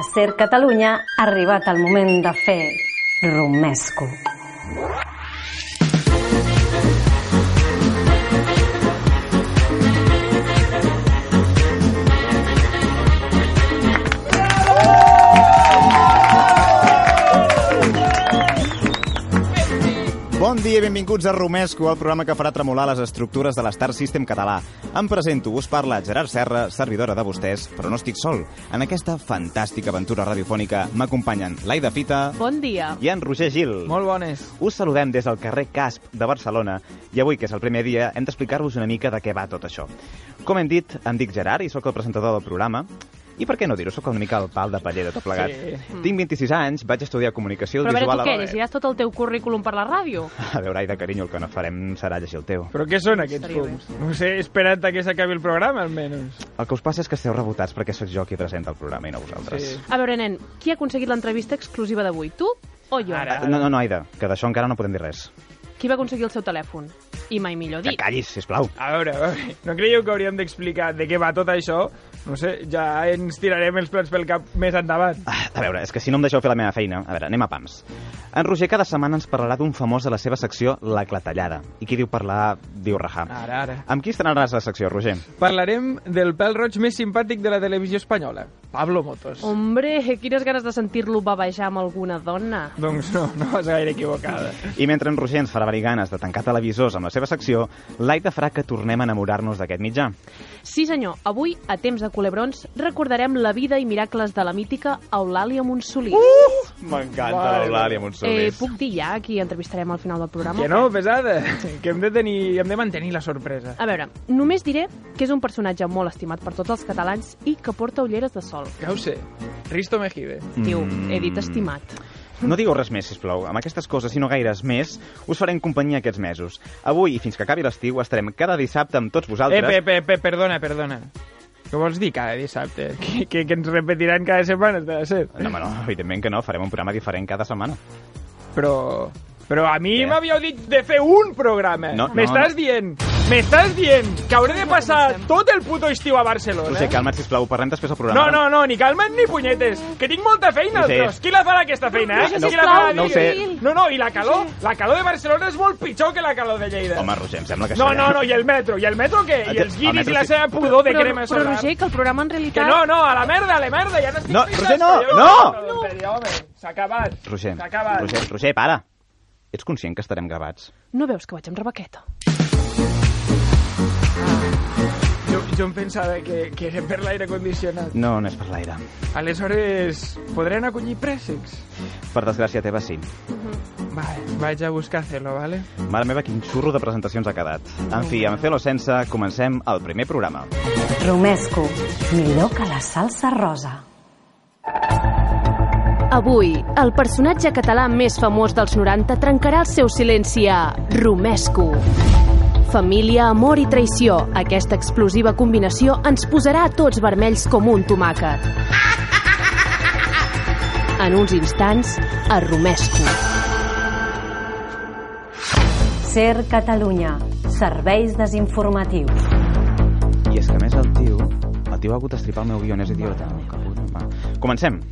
A Ser Catalunya ha arribat el moment de fer romesco. Bon dia i benvinguts a Romesco, el programa que farà tremolar les estructures de l'Star System català. Em presento, us parla Gerard Serra, servidora de vostès, però no estic sol. En aquesta fantàstica aventura radiofònica m'acompanyen l'Aida Fita Bon dia. i en Roger Gil. Molt bones. Us saludem des del carrer Casp de Barcelona i avui, que és el primer dia, hem d'explicar-vos una mica de què va tot això. Com hem dit, em dic Gerard i sóc el presentador del programa. I per què no dir-ho? Sóc una mica el pal de paller de tot plegat. Sí. Tinc 26 anys, vaig estudiar comunicació Però a veure, visual tu què, llegiràs tot el teu currículum per la ràdio? A veure, Aida, carinyo, el que no farem serà llegir el teu. Però què són aquests fums? No sé, espera't a que s'acabi el programa, almenys. El que us passa és que esteu rebotats perquè sóc jo qui presenta el programa i no vosaltres. Sí. A veure, nen, qui ha aconseguit l'entrevista exclusiva d'avui? Tu o jo? Ara. No, no, no, Aida, que d'això encara no podem dir res. Qui va aconseguir el seu telèfon? I mai millor Que dit. callis, sisplau. A veure, a veure, no creieu que hauríem d'explicar de què va tot això? No sé, ja ens tirarem els plats pel cap més endavant. Ah, A veure, és que si no em deixeu fer la meva feina... A veure, anem a pams. En Roger cada setmana ens parlarà d'un famós de la seva secció La Clatellada. I qui diu parlar, diu rajar. Ara, ara. Amb qui estrenaràs la secció, Roger? Parlarem del pèl roig més simpàtic de la televisió espanyola, Pablo Motos. Hombre, quines ganes de sentir-lo bavejar amb alguna dona. Doncs no, no vas gaire equivocada. I mentre en Roger ens farà venir ganes de tancar televisors amb la seva secció, l'Aida farà que tornem a enamorar-nos d'aquest mitjà. Sí, senyor, avui, a temps de culebrons, recordarem la vida i miracles de la mítica Eulàlia Monsolí. M'encanta Vale, l'Eulàlia eh, Montsolís. puc dir ja qui entrevistarem al final del programa? Que no, pesada, que hem de, tenir, hem de mantenir la sorpresa. A veure, només diré que és un personatge molt estimat per tots els catalans i que porta ulleres de sol. Ja ho sé, Risto Mejide. Tio, Mm. he dit estimat. No digueu res més, sisplau. Amb aquestes coses, i no gaires més, us farem companyia aquests mesos. Avui, i fins que acabi l'estiu, estarem cada dissabte amb tots vosaltres... Eh, pe, pe, pe, perdona, perdona. Què vols dir cada dissabte? Que, que, que ens repetiran cada setmana, de ser. No, home, no, evidentment que no. Farem un programa diferent cada setmana. Però... Però a mi m'havíeu dit de fer un programa. No, no, M'estàs no. dient, m'estàs dient que hauré de passar tot el puto estiu a Barcelona? Roger, calma't, sisplau. Parlem després del programa. No, no, no, ni calma't ni punyetes, que tinc molta feina, Sí. tros. Qui la farà, aquesta feina, eh? Roger, Qui la farà, no sé. No, no, i la calor, la calor de Barcelona és molt pitjor que la calor de Lleida. Home, Roger, em sembla que no, no, no, i el metro, i el metro què? I El els guiris metro i la seva pudor de però, crema però solar. Roger, que el programa en Que realitat... no, no, a la merda, a la merda, ja n'estic No, Roger, no, que jo- no! tonteria, home, S'ha acabat. Roger. Roger, Roger, para. Ets conscient que estarem gravats? No veus que vaig amb rebaqueta? Jo, jo em pensava que, que era per l'aire condicionat. No, no és per l'aire. Aleshores, podrem acollir préssecs? Per desgràcia teva, sí. Vale, vaig a buscar Celo, vale? Mare meva, quin xurro de presentacions ha quedat. En fi, amb fer-lo sense, comencem el primer programa. Romesco, millor que la salsa rosa. Avui, el personatge català més famós dels 90 trencarà el seu silenci a Romesco. Família, amor i traïció. Aquesta explosiva combinació ens posarà a tots vermells com un tomàquet. En uns instants, a Romesco. Ser Catalunya, serveis desinformatius. I és que més el tio... El tio ha hagut d'estripar el meu guió, és idiota. Comencem.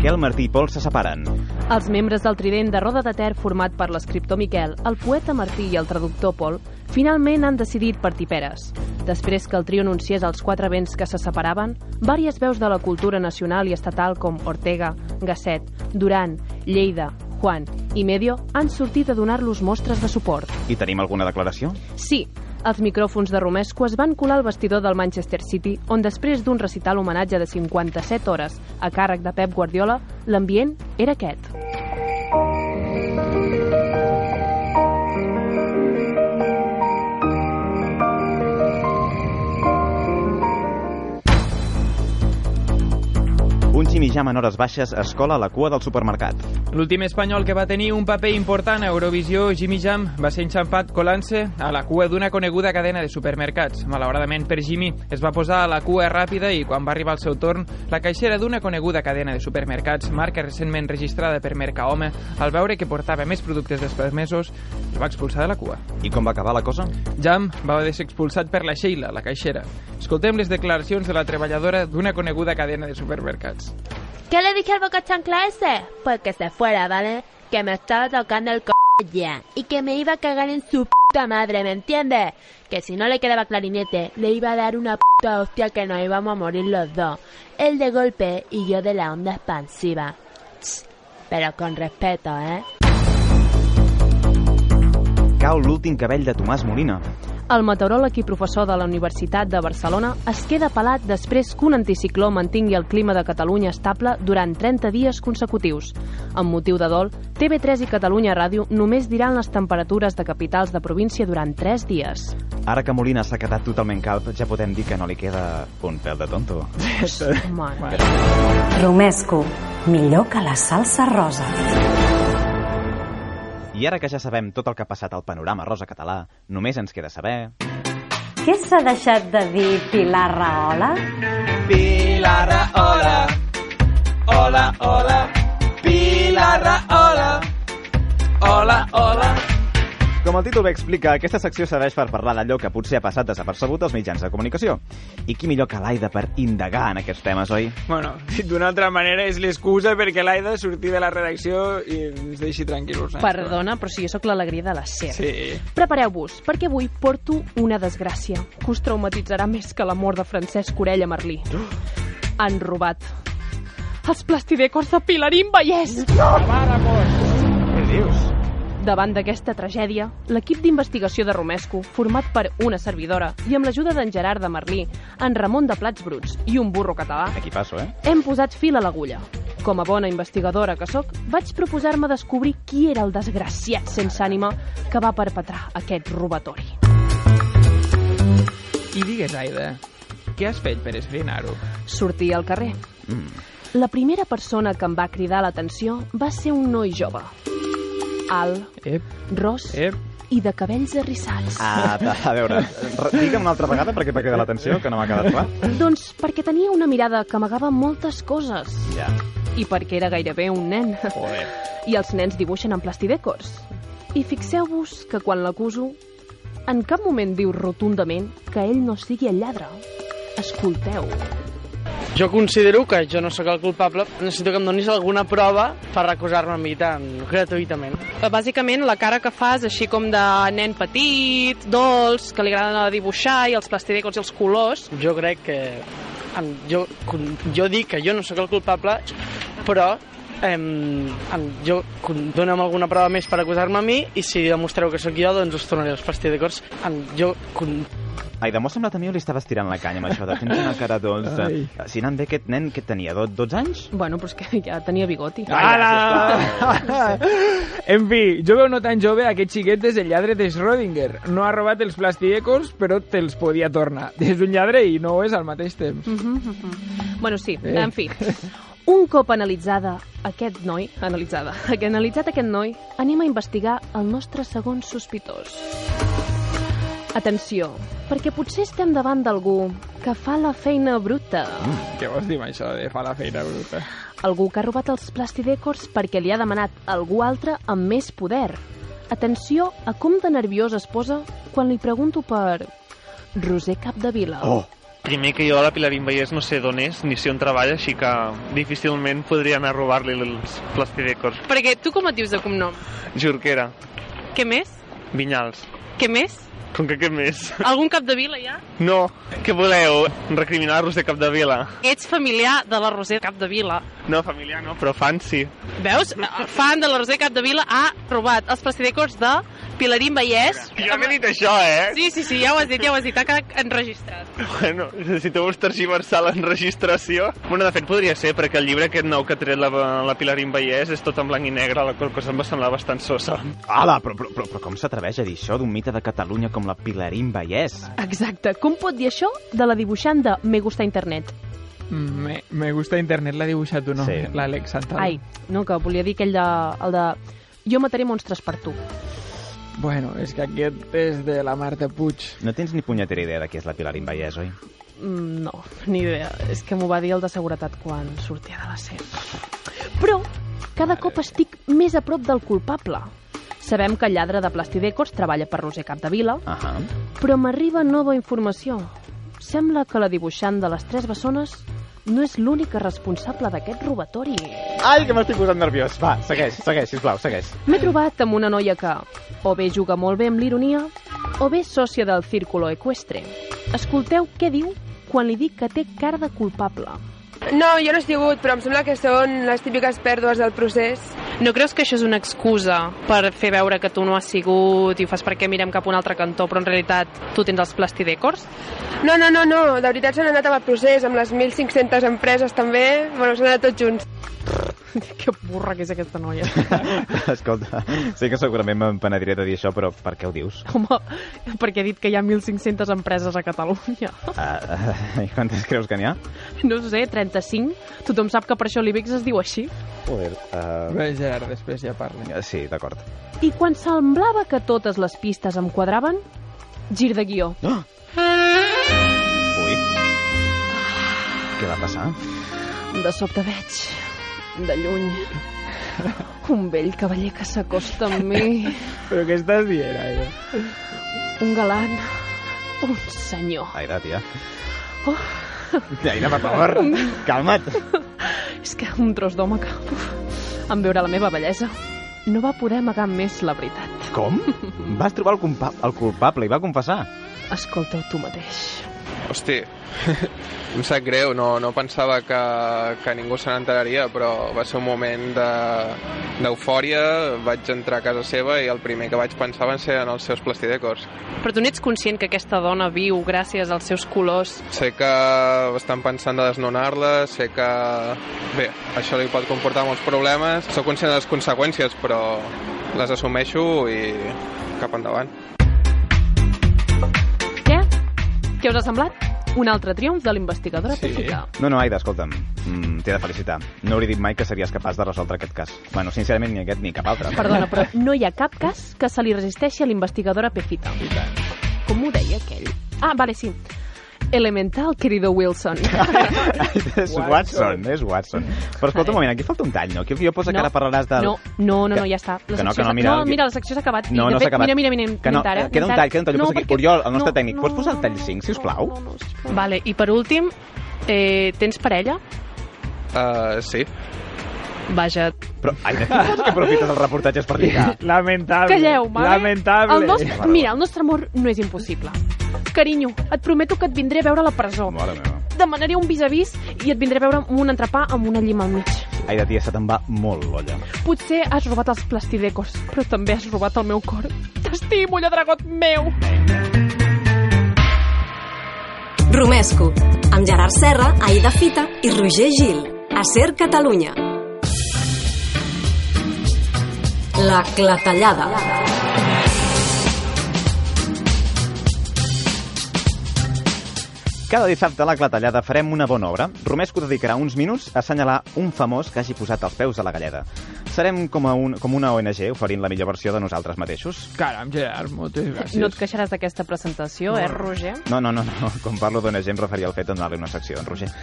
Miquel, Martí i Pol se separen. Els membres del trident de Roda de Ter, format per l'escriptor Miquel, el poeta Martí i el traductor Pol, finalment han decidit partir peres. Després que el trio anunciés als quatre vents que se separaven, vàries veus de la cultura nacional i estatal com Ortega, Gasset, Duran, Lleida, Juan i Medio han sortit a donar-los mostres de suport. I tenim alguna declaració? Sí, els micròfons de Romesco es van colar al vestidor del Manchester City, on després d'un recital homenatge de 57 hores a càrrec de Pep Guardiola, l'ambient era aquest. Un Jimmy Jam en hores baixes es cola a la cua del supermercat. L'últim espanyol que va tenir un paper important a Eurovisió, Jimmy Jam, va ser enxampat colant-se a la cua d'una coneguda cadena de supermercats. Malauradament per Jimmy, es va posar a la cua ràpida i quan va arribar el seu torn, la caixera d'una coneguda cadena de supermercats, marca recentment registrada per Mercahome, al veure que portava més productes dels permesos, el va expulsar de la cua. I com va acabar la cosa? Jam va ser expulsat per la Sheila, la caixera. Escoltem les declaracions de la treballadora d'una coneguda cadena de supermercats. ¿Qué le dije al boca chancla ese? Pues que se fuera, ¿vale? Que me estaba tocando el c ya. Y que me iba a cagar en su puta madre, ¿me entiendes? Que si no le quedaba clarinete, le iba a dar una puta hostia que nos íbamos a morir los dos. Él de golpe y yo de la onda expansiva. Pero con respeto, ¿eh? Cau l'últim cabell de Tomàs Molina. El meteoròleg i professor de la Universitat de Barcelona es queda pelat després que un anticicló mantingui el clima de Catalunya estable durant 30 dies consecutius. Amb motiu de dol, TV3 i Catalunya Ràdio només diran les temperatures de capitals de província durant 3 dies. Ara que Molina s'ha quedat totalment calp, ja podem dir que no li queda un pèl de tonto. Mare. Romesco, millor que la salsa rosa. I ara que ja sabem tot el que ha passat al panorama rosa català, només ens queda saber... Què s'ha deixat de dir Pilar Rahola? Pilar hola, hola, hola, Pilar hola, hola, hola. Com el títol bé explica, aquesta secció serveix per parlar d'allò que potser ha passat desapercebut als mitjans de comunicació. I qui millor que l'Aida per indagar en aquests temes, oi? Bueno, d'una altra manera, és l'excusa perquè l'Aida surti de la redacció i ens deixi tranquil·los. eh? Perdona, però si jo sóc l'alegria de la SER. Sí. Prepareu-vos, perquè avui porto una desgràcia que us traumatitzarà més que la mort de Francesc Orella Merlí. Han robat els plastidecors de Pilarín Vallès. Què dius? Davant d'aquesta tragèdia, l'equip d'investigació de Romesco, format per una servidora i amb l'ajuda d'en Gerard de Merlí, en Ramon de Plats Bruts i un burro català, Aquí passo, eh? hem posat fil a l'agulla. Com a bona investigadora que sóc, vaig proposar-me descobrir qui era el desgraciat sense ànima que va perpetrar aquest robatori. I digues, Aida, què has fet per esbrinar-ho? Sortir al carrer. La primera persona que em va cridar l'atenció va ser un noi jove. Alt, Ep, ros ep. i de cabells arrissats. Ah, a veure, re- digue'm una altra vegada perquè t'ha quedat l'atenció, que no m'ha quedat clar. Doncs perquè tenia una mirada que amagava moltes coses. Ja. I perquè era gairebé un nen. Joder. I els nens dibuixen en plastidecors. I fixeu-vos que quan l'acuso, en cap moment diu rotundament que ell no sigui el lladre. Escolteu. Jo considero que jo no sóc el culpable, necessito que em donis alguna prova per recusar-me a mi tan gratuïtament. Bàsicament, la cara que fas, així com de nen petit, dolç, que li agrada dibuixar, i els plastidecors i els colors, Jo crec que... Jo, jo dic que jo no sóc el culpable, però em, em, jo dona'm alguna prova més per acusar-me a mi i si demostreu que sóc jo, doncs us tornaré els plastidecors. Em, jo con- Ai, m'ha semblat a mi o li estaves tirant la canya amb això de tens una cara dolça. Ai. Si anant bé aquest nen, que tenia? Do- 12 anys? bueno, però és que ja tenia bigoti. Ala! en fi, jove o no tan jove, aquest xiquet és el lladre de Schrödinger. No ha robat els plastidecors, però te'ls podia tornar. És un lladre i no ho és al mateix temps. Bueno, sí, Eh. en fi. Un cop analitzada aquest noi, analitzada, que analitzat aquest noi, anem a investigar el nostre segon sospitós. Atenció, perquè potser estem davant d'algú que fa la feina bruta. Què vols dir amb això de fa la feina bruta? Algú que ha robat els plastidecors perquè li ha demanat algú altre amb més poder. Atenció a com de nerviós es posa quan li pregunto per Roser Capdevila. Oh! Primer que jo a la Pilarín Vallès no sé d'on és ni si on treballa, així que difícilment podria anar a robar-li els plastidecors. Perquè tu com et dius de cognom? Jorquera, Què més? Vinyals. Què més? Com que què més? Algun Capdevila ja? No, què voleu? Recriminar-los de Capdevila? Ets familiar de la Roser Capdevila. No, familiar no, però fan sí. Veus? Fan de la Roser Capdevila ha robat els plastidecors de Pilarín Vallès. Jo no he dit això, eh? Sí, sí, sí, ja ho has dit, ja ho has dit, ha quedat enregistrat. Bueno, si tu vols tergiversar l'enregistració... Bueno, de fet, podria ser, perquè el llibre aquest nou que ha tret la, la Pilarín Vallès és tot en blanc i negre, la qual cosa em va semblar bastant sosa. Ala, però, però, però, però com s'atreveix a dir això d'un mite de Catalunya com la Pilarín Vallès? Exacte, com pot dir això de la dibuixant de Me Gusta Internet? Mm, Me, me gusta internet, l'ha dibuixat un home, Sí. l'Àlex Santana. Ai, no, que volia dir aquell de, el de... Jo mataré monstres per tu. Bueno, és que aquest és de la Marta Puig. No tens ni punyetera idea de qui és la Pilar Invallès, oi? Mm, No, ni idea. És que m'ho va dir el de seguretat quan sortia de la SEP. Però cada cop estic més a prop del culpable. Sabem que el lladre de Plastidecors treballa per Roser Capdevila, Ahà. però m'arriba nova informació. Sembla que la dibuixant de les tres bessones no és l'única responsable d'aquest robatori. Ai, que m'estic posant nerviós. Va, segueix, segueix, sisplau, segueix. M'he trobat amb una noia que o bé juga molt bé amb l'ironia o bé sòcia del Círculo Equestre. Escolteu què diu quan li dic que té cara de culpable. No, jo no he sigut, però em sembla que són les típiques pèrdues del procés. No creus que això és una excusa per fer veure que tu no has sigut i ho fas perquè mirem cap a un altre cantó, però en realitat tu tens els plastidècors? No, no, no, no, de veritat s'han anat amb el procés, amb les 1.500 empreses també, bueno, s'han anat tots junts. que burra que és aquesta noia. Escolta, sé que segurament me'n penediré de dir això, però per què ho dius? Home, perquè he dit que hi ha 1.500 empreses a Catalunya. Uh, uh, I quantes creus que n'hi ha? No sé, 35? Tothom sap que per això l'IBEX es diu així. Joder, uh... Bé, Gerard, després ja parla. Sí, d'acord. I quan semblava que totes les pistes em quadraven, gir de guió. Oh! Ui. Què va passar? De sobte veig, de lluny, un vell cavaller que s'acosta amb mi, Però què estàs dient, Aida? un galant, un senyor. Aida, tia. Oh. Aida, per favor, calma't. És que un tros d'home que, uf, en veure la meva bellesa, no va poder amagar més la veritat. Com? Vas trobar el, el culpable i va confessar? Escolta-ho tu mateix. Hosti, em sap greu, no, no pensava que, que ningú se n'enteraria, però va ser un moment de- d'eufòria, vaig entrar a casa seva i el primer que vaig pensar van ser en els seus plastidecors. Però tu n'ets conscient que aquesta dona viu gràcies als seus colors? Sé que estan pensant de desnonar-la, sé que... Bé, això li pot comportar molts problemes, sóc conscient de les conseqüències, però les assumeixo i cap endavant. Què us ha semblat? Un altre triomf de l'investigadora Sí. Pepita. No, no, Aida, escolta'm, mm, t'he de felicitar. No hauria dit mai que series capaç de resoldre aquest cas. Bueno, sincerament, ni aquest ni cap altre. Perdona, però no hi ha cap cas que se li resisteixi a l'investigadora Pefita. Com ho deia aquell? Ah, vale, sí. Elemental, querido Wilson. és Watson, és Watson. Però escolta un moment, aquí falta un tall, no? Aquí el guió posa que ara parlaràs del... No, no, no, no, ja està. La que no, que no, mira, no, mira, la secció s'ha acabat. No, no s'ha acabat. Mira, mira, mira, Que no, mira ara, eh, queda un mira tall, queda un tall. Jo No, poso aquí. perquè- Oriol, el nostre no, tècnic, no, pots posar el no, tall 5, sisplau? No, no, sisplau. Vale, i per últim, eh, tens parella? Uh, sí. Vaja, Però, ai, de quin vols que aprofites els reportatges per lligar? Lamentable. calleu, vale? Lamentable. El nostre, mira, el nostre amor no és impossible. Carinyo, et prometo que et vindré a veure a la presó. Mare meva. Demanaré un vis-a-vis i et vindré a veure amb un entrepà amb una llima al mig. Aida, tia, se te'n va molt l'olla. Potser has robat els plastidecos, però també has robat el meu cor. T'estimo, lladragot meu! Romesco, amb Gerard Serra, Aida Fita i Roger Gil. A Ser Catalunya. La clatellada. Cada dissabte a la Clatellada farem una bona obra. Romesco dedicarà uns minuts a assenyalar un famós que hagi posat els peus a la galleda. Serem com, a un, com una ONG oferint la millor versió de nosaltres mateixos. Caram, Gerard, moltes gràcies. No et queixaràs d'aquesta presentació, eh, Roger? No, no, no, no. com parlo d'ONG em referia al fet de donar-li una secció, en Roger.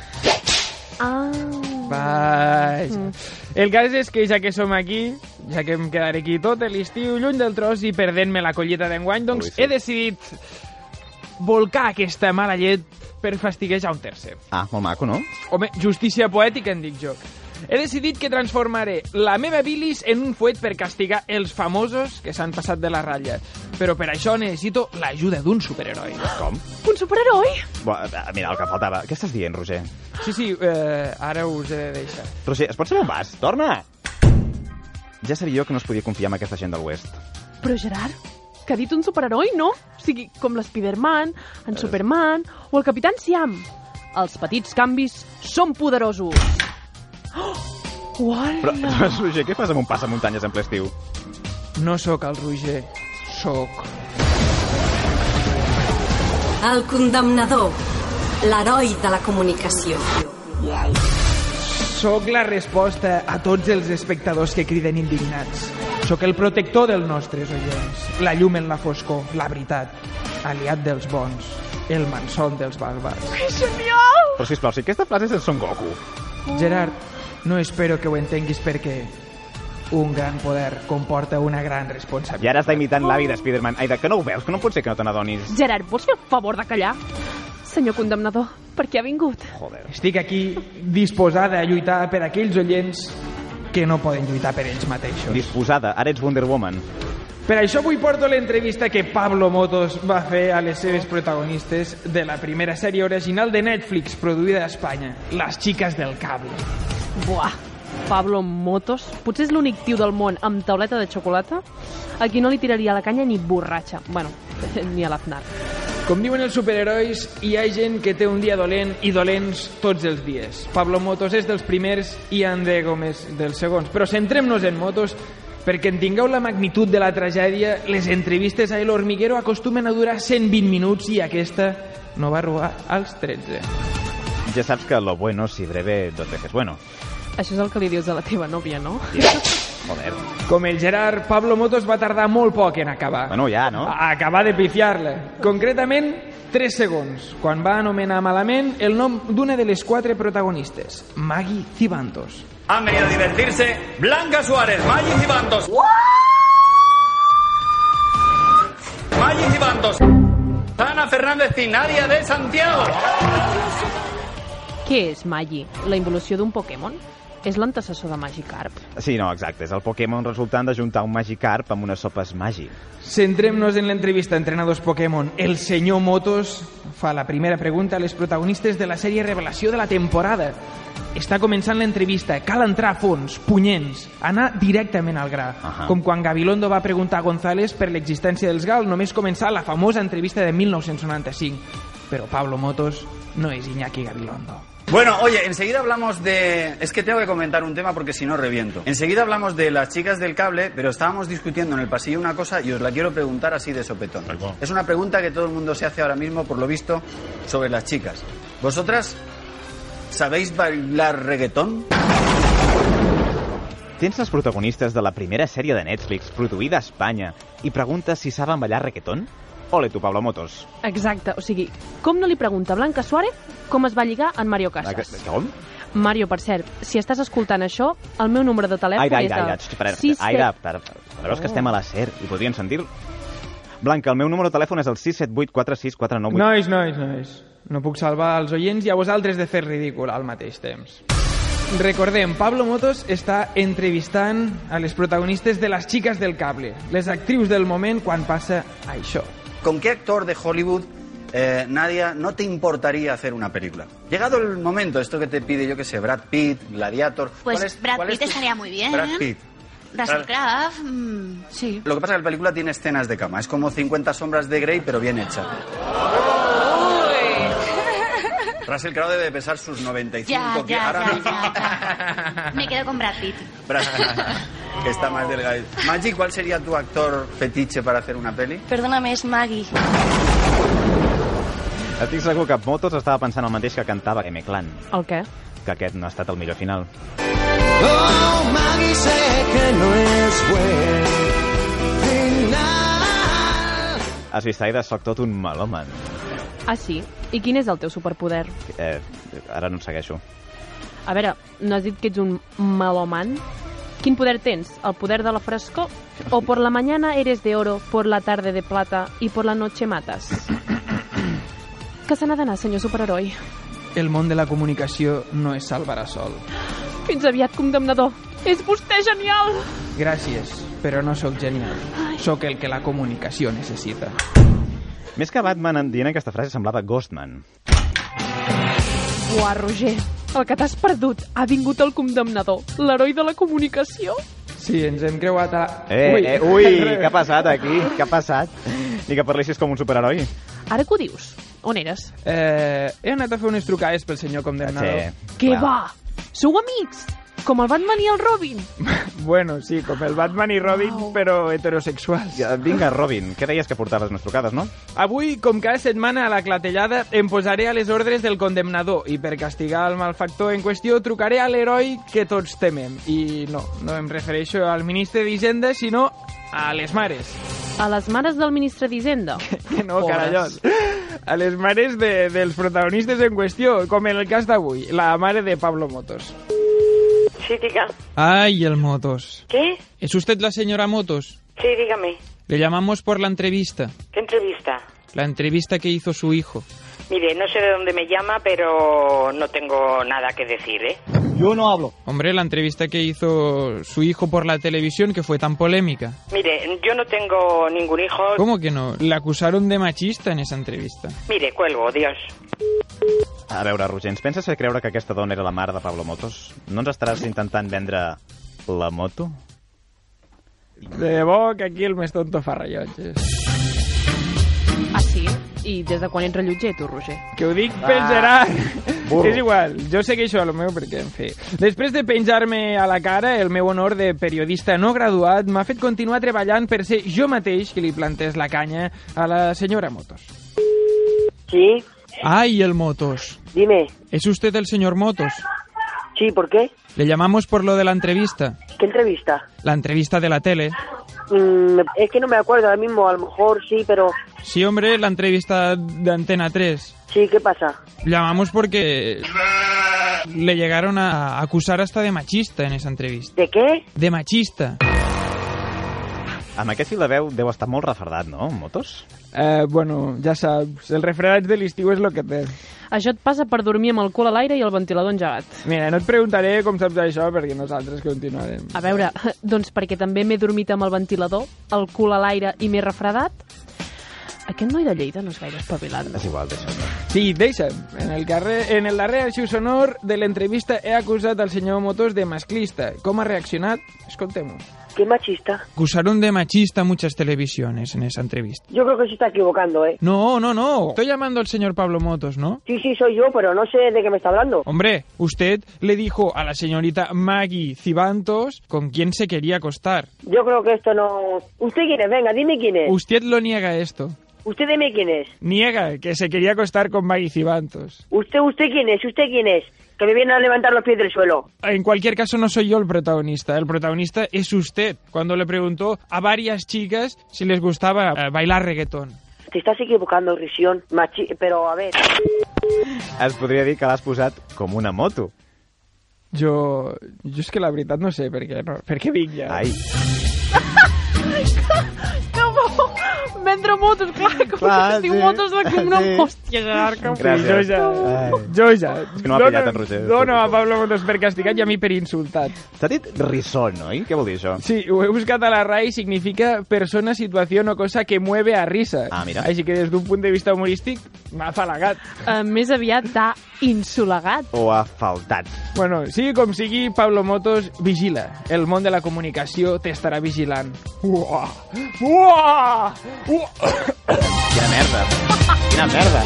Ah... Vaja. El cas és que ja que som aquí, ja que em quedaré aquí tot l'estiu, lluny del tros i perdent-me la collita d'enguany, doncs he decidit volcar aquesta mala llet per fastiguejar un tercer. Ah, molt maco, no? Home, justícia poètica en dic jo. He decidit que transformaré la meva bilis en un fuet per castigar els famosos que s'han passat de la ratlla. Però per això necessito l'ajuda d'un superheroi. Com? Un superheroi? Bo, eh, mira, el que faltava. Què estàs dient, Roger? Sí, sí, eh, ara us he de deixar. Roger, es pot saber on vas? Torna! Ja sabia jo que no es podia confiar en aquesta gent del West. Però Gerard, que ha dit un superheroi, no? O sigui, com l'Spiderman, en Superman o el Capitan Siam. Els petits canvis són poderosos. Oh! Uala! Però, Roger, què fas amb un passamuntanyes en ple estiu? No sóc el Roger, sóc... El condemnador. L'heroi de la comunicació. Soc la resposta a tots els espectadors que criden indignats. Sóc el protector dels nostres oients, la llum en la foscor, la veritat, aliat dels bons, el manson dels bàrbars. Genial! Però sisplau, si aquesta frase és en Son Goku. Gerard, no espero que ho entenguis perquè un gran poder comporta una gran I responsabilitat. ara està imitant l'avi de Spider-Man. Aida, que no ho veus? Que no pot ser que no te n'adonis. Gerard, vols fer el favor de callar? Senyor condemnador, per què ha vingut? Joder. Estic aquí disposada a lluitar per aquells oients que no poden lluitar per ells mateixos. Disposada, ara ets Wonder Woman. Per això avui porto l'entrevista que Pablo Motos va fer a les seves protagonistes de la primera sèrie original de Netflix produïda a Espanya, Les xiques del cable. Buah, Pablo Motos, potser és l'únic tio del món amb tauleta de xocolata a qui no li tiraria la canya ni borratxa. Bueno, ni a l'Aznar. Com diuen els superherois, hi ha gent que té un dia dolent i dolents tots els dies. Pablo Motos és dels primers i Ande Gómez dels segons. Però centrem-nos en Motos perquè en tingueu la magnitud de la tragèdia, les entrevistes a El Hormiguero acostumen a durar 120 minuts i aquesta no va arribar als 13. Ja saps que lo bueno si breve dos veces bueno. Això és el que li dius a la teva nòvia, no? Joder. Com el Gerard, Pablo Motos va tardar molt poc en acabar. Bueno, ja, no? A acabar de pifiar-la. Concretament, 3 segons, quan va anomenar malament el nom d'una de les quatre protagonistes, Maggie Cibantos. Han venido a divertirse Blanca Suárez, Maggi Cibantos. Maggi Cibantos. Ana Fernández y Nadia de Santiago. Què és Magi? La involució d'un Pokémon? És l'antecessor de Magikarp? Sí, no, exacte. És el Pokémon resultant de juntar un Magikarp amb unes sopes Magi. Centrem-nos en l'entrevista entrenadors Pokémon. El senyor Motos fa la primera pregunta a les protagonistes de la sèrie Revelació de la temporada. Està començant l'entrevista, cal entrar a fons, punyents, anar directament al gra. Ahà. Com quan Gabilondo va preguntar a González per l'existència dels GAL només començar la famosa entrevista de 1995. Però Pablo Motos no és Iñaki Gabilondo. Bueno, oye, enseguida hablamos de... Es que tengo que comentar un tema porque si no reviento. Enseguida hablamos de las chicas del cable, pero estábamos discutiendo en el pasillo una cosa y os la quiero preguntar así de sopetón. Es una pregunta que todo el mundo se hace ahora mismo, por lo visto, sobre las chicas. ¿Vosotras sabéis bailar reggaetón? Tens les protagonistes de la primera sèrie de Netflix produïda a Espanya i preguntes si saben ballar reggaeton? Ole tu, Pablo Motos. Exacte, o sigui, com no li pregunta Blanca Suárez com es va lligar en Mario Casas? Com? Mario, per cert, si estàs escoltant això, el meu númere de telèfon Aida, és Aida, el... Aida, espera, Aida, per, per, veus que estem a la SER i podrien sentir... Blanca, el meu número de telèfon és el 6784649. Nois, nois, nois. No puc salvar els oients i a vosaltres de fer ridícul al mateix temps. Recordem, Pablo Motos està entrevistant a les protagonistes de Les xiques del cable, les actrius del moment quan passa això. ¿Con qué actor de Hollywood, eh, Nadia, no te importaría hacer una película? Llegado el momento, esto que te pide, yo que sé, Brad Pitt, Gladiator... Pues ¿cuál es- Brad cuál es Pitt tu- estaría muy bien. Brad Pitt. Russell Claro. Crowe, mm, sí. Lo que pasa es que la película tiene escenas de cama. Es como 50 sombras de Grey, pero bien hecha. Russell Crowe debe pesar sus 95 Ya, kilos. ya, Ahora ya, mismo-. Me quedo con Brad Pitt. Brad- que está más delgado. Maggi, ¿cuál sería tu actor fetiche para hacer una peli? Perdóname, es Maggie. Estic segur que Motos estava pensant el mateix que cantava M-Clan, El què? que aquest no ha estat el millor final. Oh, Maggie, sé que no és buen final. Has vist, Aida, soc tot un melòman. Ah, sí? I quin és el teu superpoder? Eh, ara no segueixo. A veure, no has dit que ets un meloman? Quin poder tens? ¿El poder de la frescor? ¿O por la mañana eres de oro, por la tarde de plata y por la noche matas? que se n'ha d'anar, senyor superheroi. El món de la comunicació no es salvarà sol. Fins aviat, condemnador. És vostè genial! Gràcies, però no sóc genial. Sóc el que la comunicació necessita. Més que Batman, en dient aquesta frase semblava Ghostman. Uah, Roger, el que t'has perdut. Ha vingut el condemnador, l'heroi de la comunicació. Sí, ens hem creuat a... Eh, ui, eh, ui què ha passat aquí? Què ha passat? Ni que parlessis com un superheroi. Ara que ho dius, on eres? Eh, he anat a fer unes trucades pel senyor condemnador. Sí, Què va? Sou amics? Com el Batman i el Robin. Bueno, sí, com el Batman i Robin, Wow. però heterosexuals. Ja, Vinga, Robin, què deies que portaves més trucades, no? Avui, com cada setmana a la clatellada, em posaré a les ordres del condemnador i per castigar el malfactor en qüestió trucaré a l'heroi que tots temem. I no, no em refereixo al ministre d'Hisenda, sinó a les mares. A les mares del ministre d'Hisenda. Que no, Pobres. carallot. A les mares de, dels protagonistes en qüestió, com en el cas d'avui, la mare de Pablo Motos. Ay, el Motos. ¿Qué? ¿Es usted la señora Motos? Sí, dígame. Le llamamos por la entrevista. ¿Qué entrevista? La entrevista que hizo su hijo. Mire, no sé de dónde me llama, pero no tengo nada que decir, ¿eh? Yo no hablo. Hombre, la entrevista que hizo su hijo por la televisión que fue tan polémica. Mire, yo no tengo ningún hijo. ¿Cómo que no? Le acusaron de machista en esa entrevista. Mire, cuelgo, Dios. A veure, Roger, ens penses fer creure que aquesta dona era la mare de Pablo Motos? No ens estaràs intentant vendre la moto? De debò que aquí el més tonto fa rellotges. Ah, sí? I des de quan ets rellotger, tu, Roger? Que ho dic pel Gerard. burro. És igual, jo segueixo a lo meu perquè, en fi... Després de penjar-me a la cara el meu honor de periodista no graduat, m'ha fet continuar treballant per ser jo mateix qui li plantés la canya a la senyora Motos. Sí, Ay, el Motos. dime. ¿Es usted el señor Motos? Sí, ¿por qué? Le llamamos por lo de la entrevista. ¿Qué entrevista? La entrevista de la tele. Mm, es que no me acuerdo ahora mismo, a lo mejor sí, pero... Sí, hombre, la entrevista de Antena 3. Sí, ¿qué pasa? Llamamos porque le llegaron a acusar hasta de machista en esa entrevista. ¿De qué? De machista. Amb aquest fil de veu deu estar molt refardat, no, Motos? Eh, bueno, ja saps, el refredat de l'estiu és el que té. Això et passa per dormir amb el cul a l'aire i el ventilador engegat. Mira, no et preguntaré com saps això perquè nosaltres continuarem. A veure, doncs perquè també m'he dormit amb el ventilador, el cul a l'aire i m'he refredat. Aquest noi de Lleida no és gaire espavilat. És igual, deixa'm. Sí, deixa'm. En el, carrer, en el darrer arxiu sonor de l'entrevista he acusat al senyor Motos de masclista. Com ha reaccionat? Escoltem-ho. ¿Qué machista? Acusaron de machista muchas televisiones en esa entrevista. Yo creo que se está equivocando, ¿eh? No, no, no. Estoy llamando al señor Pablo Motos, ¿no? Sí, sí, soy yo, pero no sé de qué me está hablando. Hombre, usted le dijo a la señorita Maggie Cibantos con quién se quería acostar. Yo creo que esto no... ¿Usted quién es? Venga, dime quién es. Usted lo niega esto. ¿Usted dime quién es? Niega que se quería acostar con Maggie Cibantos. ¿Usted, usted quién es? ¿Usted quién es? Que me viene a levantar los pies del suelo. En cualquier caso, no soy yo el protagonista. El protagonista es usted, cuando le preguntó a varias chicas si les gustaba eh, bailar reggaetón. Te estás equivocando, Risión. Machi... Pero, a ver... Es podria dir que l'has posat com una moto. Jo, jo és que la veritat no sé per què, no, per què vinc ja. Ai. Que bo! Vendre motos, clar, com Clar, que diu sí, motos de com una sí. hòstia, Gerard, que Sí, jo ja, Ai. jo ja. És que no m'ha pillat en Roger. Dono a Pablo Motos per castigat i a mi per insultat. S'ha dit risson, oi? Què vol dir això? Sí, ho he buscat a la RAI, significa persona, situación o cosa que mueve a risa. Ah, mira. Així que des d'un punt de vista humorístic m'ha afalagat. Uh, més aviat d'ha insolegat. O ha faltat? Bueno, sigui com sigui, Pablo Motos vigila. El món de la comunicació t'estarà vigilant. Uah! Uah! Uah! Quina merda. Quina merda.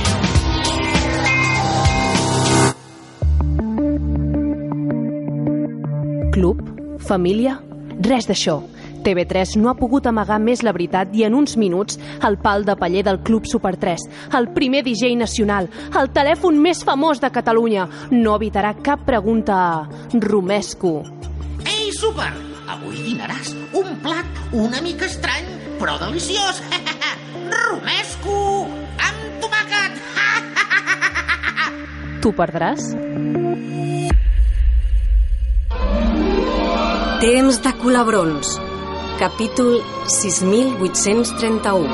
Club? Família? Res d'això. TV3 no ha pogut amagar més la veritat i en uns minuts el pal de paller del Club Super 3, el primer DJ nacional, el telèfon més famós de Catalunya, no evitarà cap pregunta a Romesco. Ei, Super! Avui dinaràs un plat una mica estrany, però deliciós. Romesco amb tomàquet. Tu perdràs? Temps de colabrons. Capítol 6831.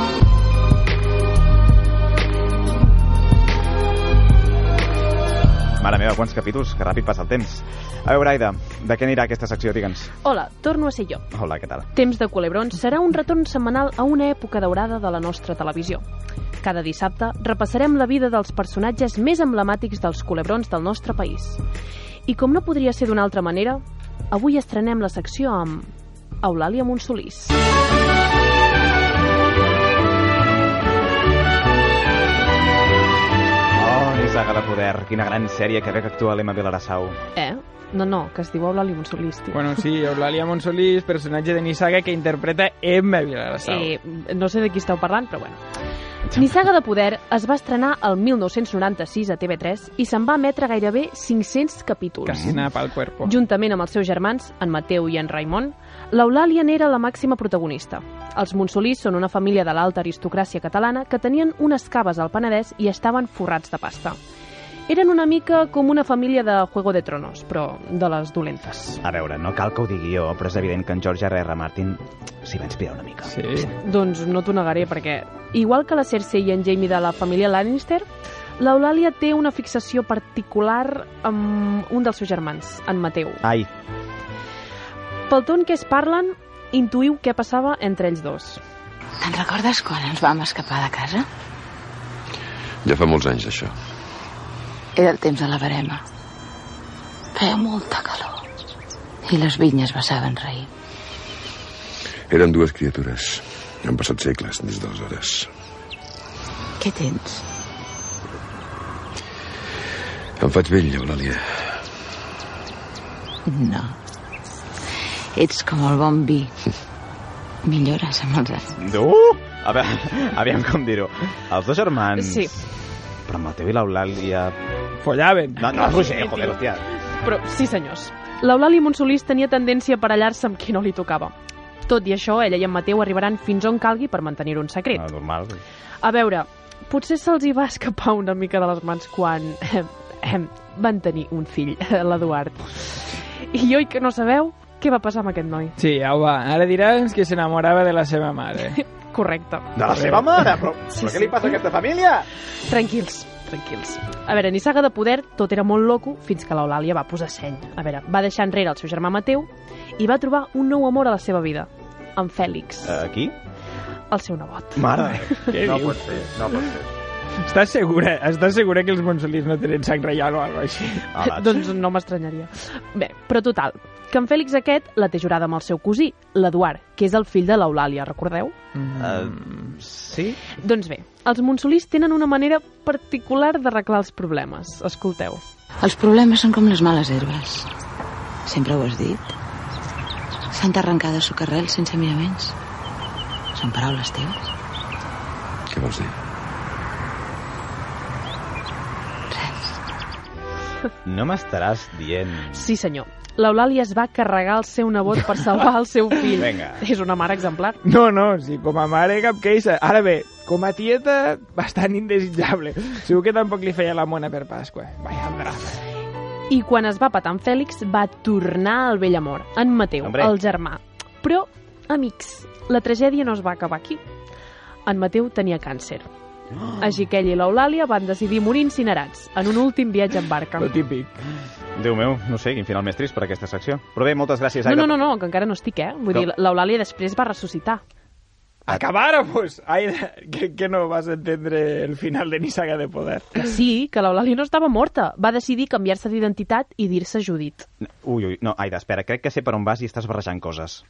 Mare meva, quants capítols, que ràpid passa el temps. A veure, Aida, de què anirà aquesta secció, digue'ns? Hola, torno a ser jo. Hola, què tal? Temps de Culebrons serà un retorn setmanal a una època daurada de la nostra televisió. Cada dissabte repassarem la vida dels personatges més emblemàtics dels culebrons del nostre país. I com no podria ser d'una altra manera, avui estrenem la secció amb Eulàlia Monsolís. Oh, Nissaga de Poder, quina gran sèrie que ve que actua l'Emma Vilarassau. Eh? No, no, que es diu Eulàlia Monsolís, tio. Bueno, sí, Eulàlia Monsolís, personatge de Nissaga que interpreta Emma Vilagrasau. Eh, no sé de qui esteu parlant, però bueno. Nissaga de Poder es va estrenar el 1996 a TV3 i se'n va emetre gairebé 500 capítols. Casina pal cuerpo. Juntament amb els seus germans, en Mateu i en Raimon, l'Eulàlia n'era la màxima protagonista. Els Monsolís són una família de l'alta aristocràcia catalana que tenien unes caves al Penedès i estaven forrats de pasta. Eren una mica com una família de Juego de Tronos, però de les dolentes. A veure, no cal que ho digui jo, però és evident que en George R. R. Martin s'hi va inspirar una mica. Sí. Doncs no t'ho negaré, perquè igual que la Cersei i en Jaime de la família Lannister, l'Eulàlia té una fixació particular amb un dels seus germans, en Mateu. Ai, Pel ton que es parlen, intuïu què passava entre ells dos. Te'n recordes quan ens vam escapar de casa? Ja fa molts anys, això. Era el temps de la verema. Feia molta calor. I les vinyes vessaven raïm. Eren dues criatures. Han passat segles des d'aleshores. Què tens? Em faig vell, Eulàlia. No. Ets com el bon vi. Millores amb els anys. Uh! A veure, aviam com dir-ho. Els dos germans... Sí. Però Mateu i l'Eulàlia... Follaven. No, no, Roger, joder, hòstia. Però sí, senyors. L'Eulàlia Monsolís tenia tendència a parellar-se amb qui no li tocava. Tot i això, ella i en Mateu arribaran fins on calgui per mantenir-ho en secret. Ah, normal. A veure, potser se'ls hi va escapar una mica de les mans quan eh, eh, van tenir un fill, l'Eduard. I oi que no sabeu què va passar amb aquest noi. Sí, au va. Ara diràs que s'enamorava de la seva mare. Correcte. De la seva mare? Però, però què li passa a aquesta família? Tranquils, tranquils. A veure, ni saga de poder, tot era molt loco fins que l'Eulàlia va posar seny. A veure, va deixar enrere el seu germà Mateu i va trobar un nou amor a la seva vida, en Fèlix, Uh, qui? el seu nebot. Mare. Què no dius? pot ser, no pot ser. Estàs segura, estàs segura que els Monsolís no tenen sang reial o alguna així? doncs no m'estranyaria. Bé, però total, que en Fèlix aquest la té jurada amb el seu cosí, l'Eduard, que és el fill de l'Eulàlia, recordeu? Uh, sí? Doncs bé, els Monsolís tenen una manera particular d'arreglar els problemes. Escolteu. Els problemes són com les males herbes. Sempre ho has dit. Santa arrencada socarrel sense miraments. Són paraules teves? Què vols dir? No m'estaràs dient... Sí, senyor. L'Eulàlia es va carregar el seu nebot per salvar el seu fill. Vinga. És una mare exemplar. No, no, sí, com a mare cap queixa. Ara bé, com a tieta, bastant indesitjable. Segur que tampoc li feia la mona per Pasqua. Vaya drama. I quan es va patar en Fèlix, va tornar al vell amor, en Mateu, Hombre. el germà. Però, amics, la tragèdia no es va acabar aquí. En Mateu tenia càncer. Així que ell i l'Eulàlia van decidir morir incinerats en un últim viatge en barca. Lo típic. Déu meu, no sé, quin final més trist per aquesta secció. Però bé, moltes gràcies, No, Aida. no, no, no, que encara no estic, eh? Vull No. dir, l'Eulàlia després va ressuscitar. Acabáramos! Ai, que, que no vas entendre el final de Ni saga de poder. Que sí, que l'Eulàlia no estava morta. Va decidir canviar-se d'identitat i dir-se Judit. Ui, ui, no, Aida, espera, crec que sé per on vas i estàs barrejant coses.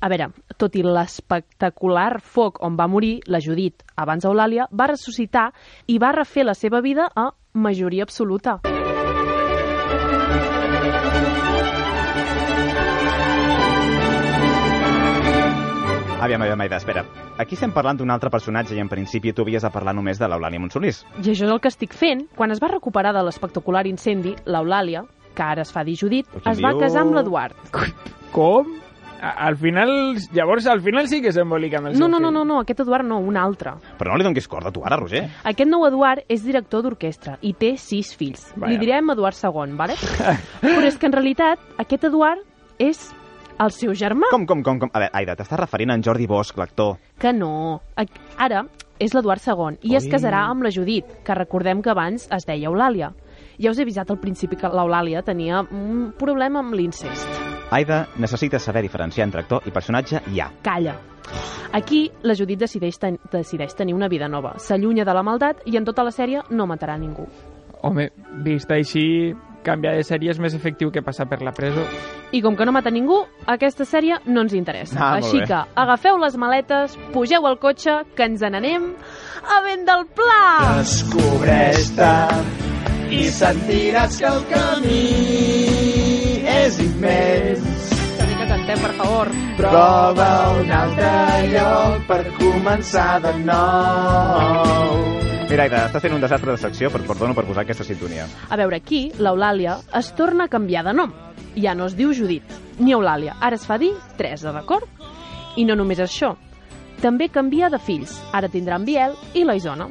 A veure, tot i l'espectacular foc on va morir, la Judit, abans Eulàlia, va ressuscitar i va refer la seva vida a majoria absoluta. Aviam, aviam, Aida, espera. Aquí estem parlant d'un altre personatge i en principi tu havies de parlar només de l'Eulàlia Monsolís. I això és el que estic fent. Quan es va recuperar de l'espectacular incendi, l'Eulàlia, que ara es fa dir Judit, Però es va diu? casar amb l'Eduard. Com? Al final, llavors, al final sí que s'embolica amb el No, seu no, no, no, no, aquest Eduard no, un altre. Però no li donis corda tu ara, Roger. Aquest nou Eduard és director d'orquestra i té sis fills. Vaja. Li direm Eduard II, vale? Però és que en realitat aquest Eduard és el seu germà. Com, com, com, com? A veure, Aida, t'estàs referint a en Jordi Bosch, l'actor. Que no. Ara és l'Eduard II i es Oi. casarà amb la Judit, que recordem que abans es deia Eulàlia. Ja us he avisat al principi que l'Eulàlia tenia un problema amb l'incest. Aida, necessites saber diferenciar entre actor i personatge ja. Calla. Aquí, la Judit decideix, ten decideix tenir una vida nova. S'allunya de la maldat i en tota la sèrie no matarà ningú. Home, vist així, canviar de sèrie és més efectiu que passar per la presó. I com que no mata ningú, aquesta sèrie no ens interessa. Ah, Així que agafeu les maletes, pugeu al cotxe, que ens n'anem a vent del pla! Descobreix-te i sentiràs que el camí és immens. Una cantem, per favor. Prova un altre lloc per començar de nou Mira, Aida, estàs fent un desastre de secció, però et perdono per posar aquesta sintonia. A veure, aquí, l'Eulàlia es torna a canviar de nom. Ja no es diu Judit, ni Eulàlia. Ara es fa dir Teresa, d'acord? I no només això. També canvia de fills. Ara tindran Biel i la Isona.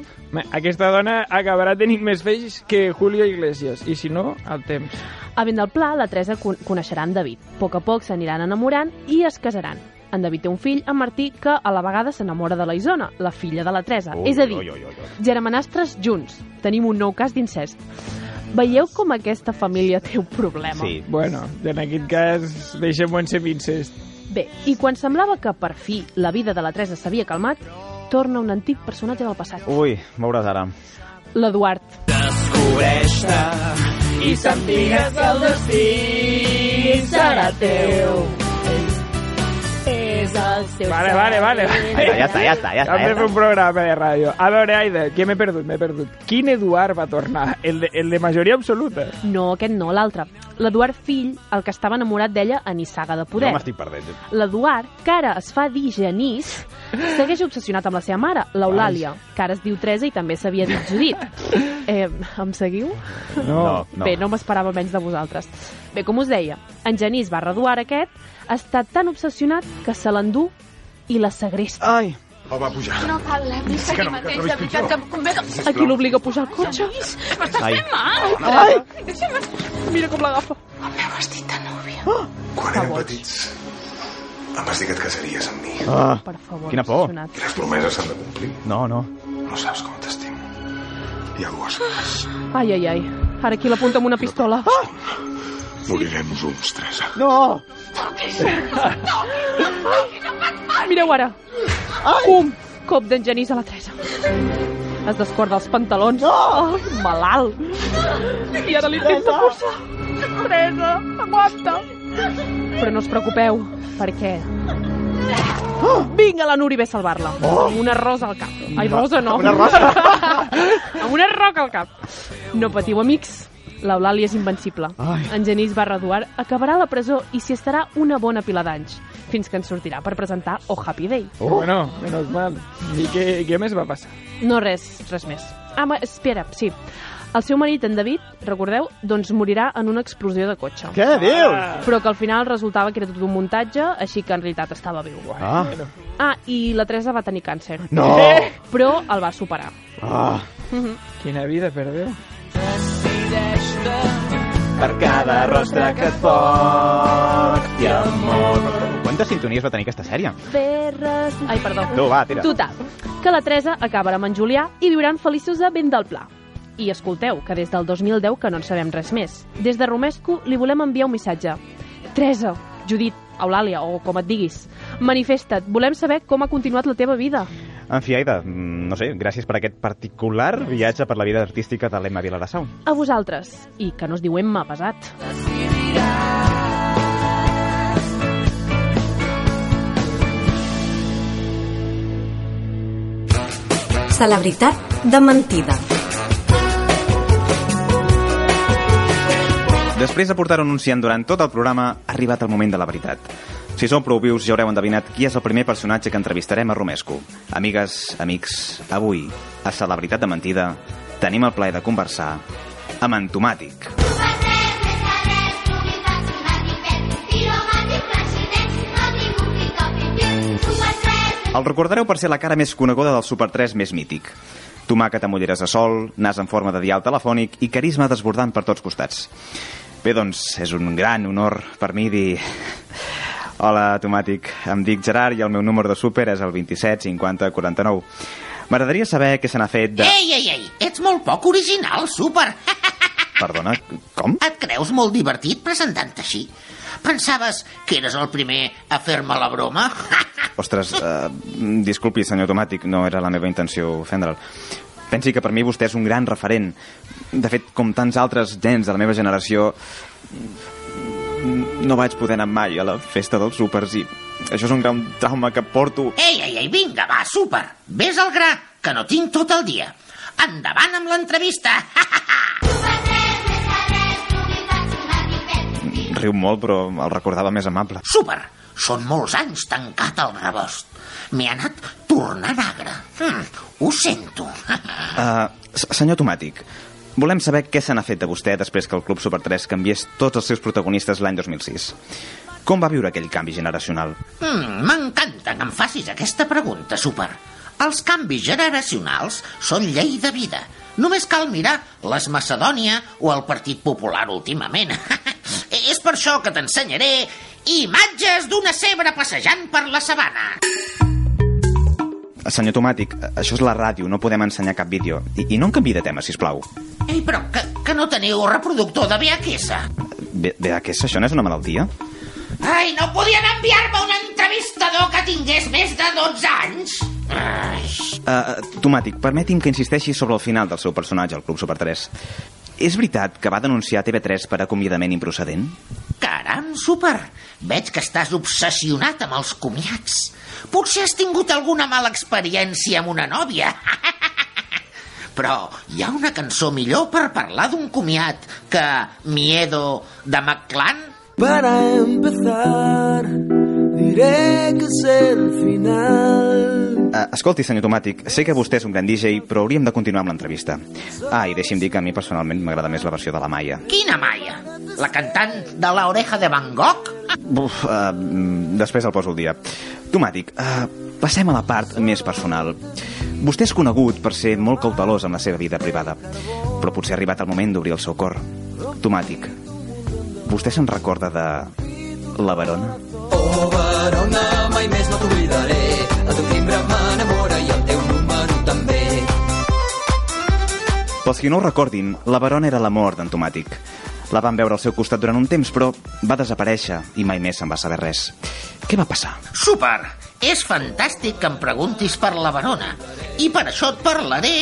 Aquesta dona acabarà tenint més fills que Julio Iglesias, i si no, al temps. A vent del pla, la Teresa con coneixerà en David. A poc a poc s'aniran enamorant i es casaran. En David té un fill, en Martí, que a la vegada s'enamora de la Isona, la filla de la Teresa. Ui, És a dir, ui, ui, ui, ui. germanastres junts. Tenim un nou cas d'incest. Veieu com aquesta família té un problema? Sí. Bueno, en aquest cas, deixem-ho en ser incest. Bé, i quan semblava que per fi la vida de la Teresa s'havia calmat, torna un antic personatge del passat, Ui, veuràs ara. l'Eduard. Descobreix-te i sàpigues que el destí serà teu. És el seu Vale, vale, vale. Aida, ja està, ja està, ja està. Hem Ja de fer un programa de ràdio. A veure, Aida, què m'he perdut? M'he perdut. Quin Eduard va tornar? El de, el de majoria absoluta? No, aquest no, l'altre. L'Eduard fill, el que estava enamorat d'ella a Nissaga de Poder. No m'estic perdent. L'Eduard, que ara es fa dir Genís, segueix obsessionat amb la seva mare, l'Eulàlia, que ara es diu Teresa i també s'havia dit Judit. Eh, em seguiu? No, no. Bé, no m'esperava menys de vosaltres. Bé, com us deia, en Genís barra Eduard aquest està tan obsessionat que se l'endú i la segresta. Ai! El va pujar. No cal, l'hem vist aquí mateix, de veritat, que convé que... A qui l'obliga a pujar al cotxe? M'estàs Ai. fent mal! Ai. Deixa'm... Mira com l'agafa. El meu vestit de núvia. Quan érem petits, em vas dir que et casaries amb mi. Ah, Per favor, quina por. I les promeses s'han de complir. No, no. No saps com t'estimo. Hi ha dues coses. Ai, ai, ai. Ara aquí l'apunta amb una pistola. Morirem junts, Teresa. No! Mireu ara. Pum! Cop d'en Genís a la Teresa. Es descorda els pantalons. No! malalt. I ara l'intenta posar. Teresa, aguanta. Però no us preocupeu, perquè... Vinga, la Núria ve a salvar-la. Oh. Amb una rosa al cap. Ai, rosa no. Una rosa? amb una roca al cap. No patiu, amics. L'Eulàlia és invencible. Ai. En Genís barra Eduard acabarà a la presó i s'hi estarà una bona pila d'anys, fins que ens sortirà per presentar Oh Happy Day. Oh. Bueno, menos mal. I què, què més va passar? No res, res més. Ah, ma, espera, sí. El seu marit, en David, recordeu, doncs morirà en una explosió de cotxe. Què dius? Però que al final resultava que era tot un muntatge, així que en realitat estava viu. Ah. Ah, i la Teresa va tenir càncer. No! Però el va superar. Ah. Mhm. Quina vida, per Déu. Per cada rostre que et porti amor. Quantes sintonies va tenir aquesta sèrie? Ferres... Ai, perdó. Tu, va, tira. Total, que la Teresa acabarà amb en Julià i viuran feliços a vent del pla. I escolteu, que des del 2010 que no en sabem res més. Des de Romesco li volem enviar un missatge. Teresa, Judit, Eulàlia, o com et diguis, manifesta't, volem saber com ha continuat la teva vida. En fi, Aida, mm, no sé, gràcies per aquest particular viatge per la vida artística de l'Emma Viladasau. A vosaltres, i que no es diu Emma pesat. Celebritat de mentida. Després de portar-ho anunciant durant tot el programa, ha arribat el moment de la veritat. Si sou prou vius, ja haureu endevinat qui és el primer personatge que entrevistarem a Romesco. Amigues, amics, avui, a Celebritat de Mentida, tenim el plaer de conversar amb en Tomàtic. El recordareu per ser la cara més coneguda del Super 3 més mític. Tomàquet amb ulleres de sol, nas en forma de dial telefònic i carisma desbordant per tots costats. Bé, doncs, és un gran honor per mi dir... Hola, Tomàtic. Em dic Gerard i el meu número de súper és el 27 50 49. M'agradaria saber què se n'ha fet de... Ei, ei, ei, ets molt poc original, súper. Perdona, com? Et creus molt divertit presentant-te així? Pensaves que eres el primer a fer-me la broma? Ostres, uh, disculpi, senyor Tomàtic, no era la meva intenció ofendre'l. Pensi que per mi vostè és un gran referent. De fet, com tants altres nens de la meva generació, no vaig poder anar mai a la festa dels súpers i això és un gran trauma que porto. Ei, ei, ei, vinga, va, súper. Ves al gra, que no tinc tot el dia. Endavant amb l'entrevista. riu molt, però el recordava més amable. Super! Són molts anys tancat al rebost. M'he anat tornant agre. Mm, ho sento. Uh, senyor Tomàtic, volem saber què se n'ha fet de vostè després que el Club Super 3 canviés tots els seus protagonistes l'any 2006. Com va viure aquell canvi generacional? Mm, M'encanta que em facis aquesta pregunta, Super. Els canvis generacionals són llei de vida. Només cal mirar les Macedònia o el Partit Popular últimament. És per això que t'ensenyaré imatges d'una cebra passejant per la sabana. Senyor Tomàtic, això és la ràdio, no podem ensenyar cap vídeo. I, i no en canvi de tema, si plau. Ei, però que, que no teniu reproductor de VHS? És això? No és una malaltia? Ai, no podien enviar-me un entrevistador que tingués més de 12 anys? Ai. Uh, Tomàtic, permeti'm que insisteixi sobre el final del seu personatge al Club Super 3. És veritat que va denunciar TV3 per acomiadament improcedent? Caram, Super, veig que estàs obsessionat amb els comiats. Potser has tingut alguna mala experiència amb una nòvia. Però hi ha una cançó millor per parlar d'un comiat que Miedo de McClan? Para empezar, diré que es el final. Uh, escolti, senyor Tomàtic, sé que vostè és un gran DJ, però hauríem de continuar amb l'entrevista. Ah, i deixi'm dir que a mi personalment m'agrada més la versió de la Maia. Quina Maia? La cantant de la oreja de Van Gogh? Uf, uh, després el poso al dia. Tomàtic, uh, passem a la part més personal. Vostè és conegut per ser molt cautelós amb la seva vida privada, però potser ha arribat el moment d'obrir el seu cor. Tomàtic, vostè se'n recorda de la Verona? Oh, Verona, mai més no t'oblidaré. El teu timbre m'enamora i el teu número també. Pels qui no ho recordin, la Verona era l'amor d'en Tomàtic. La van veure al seu costat durant un temps, però va desaparèixer i mai més se'n va saber res. Què va passar? Super! És fantàstic que em preguntis per la Verona. I per això et parlaré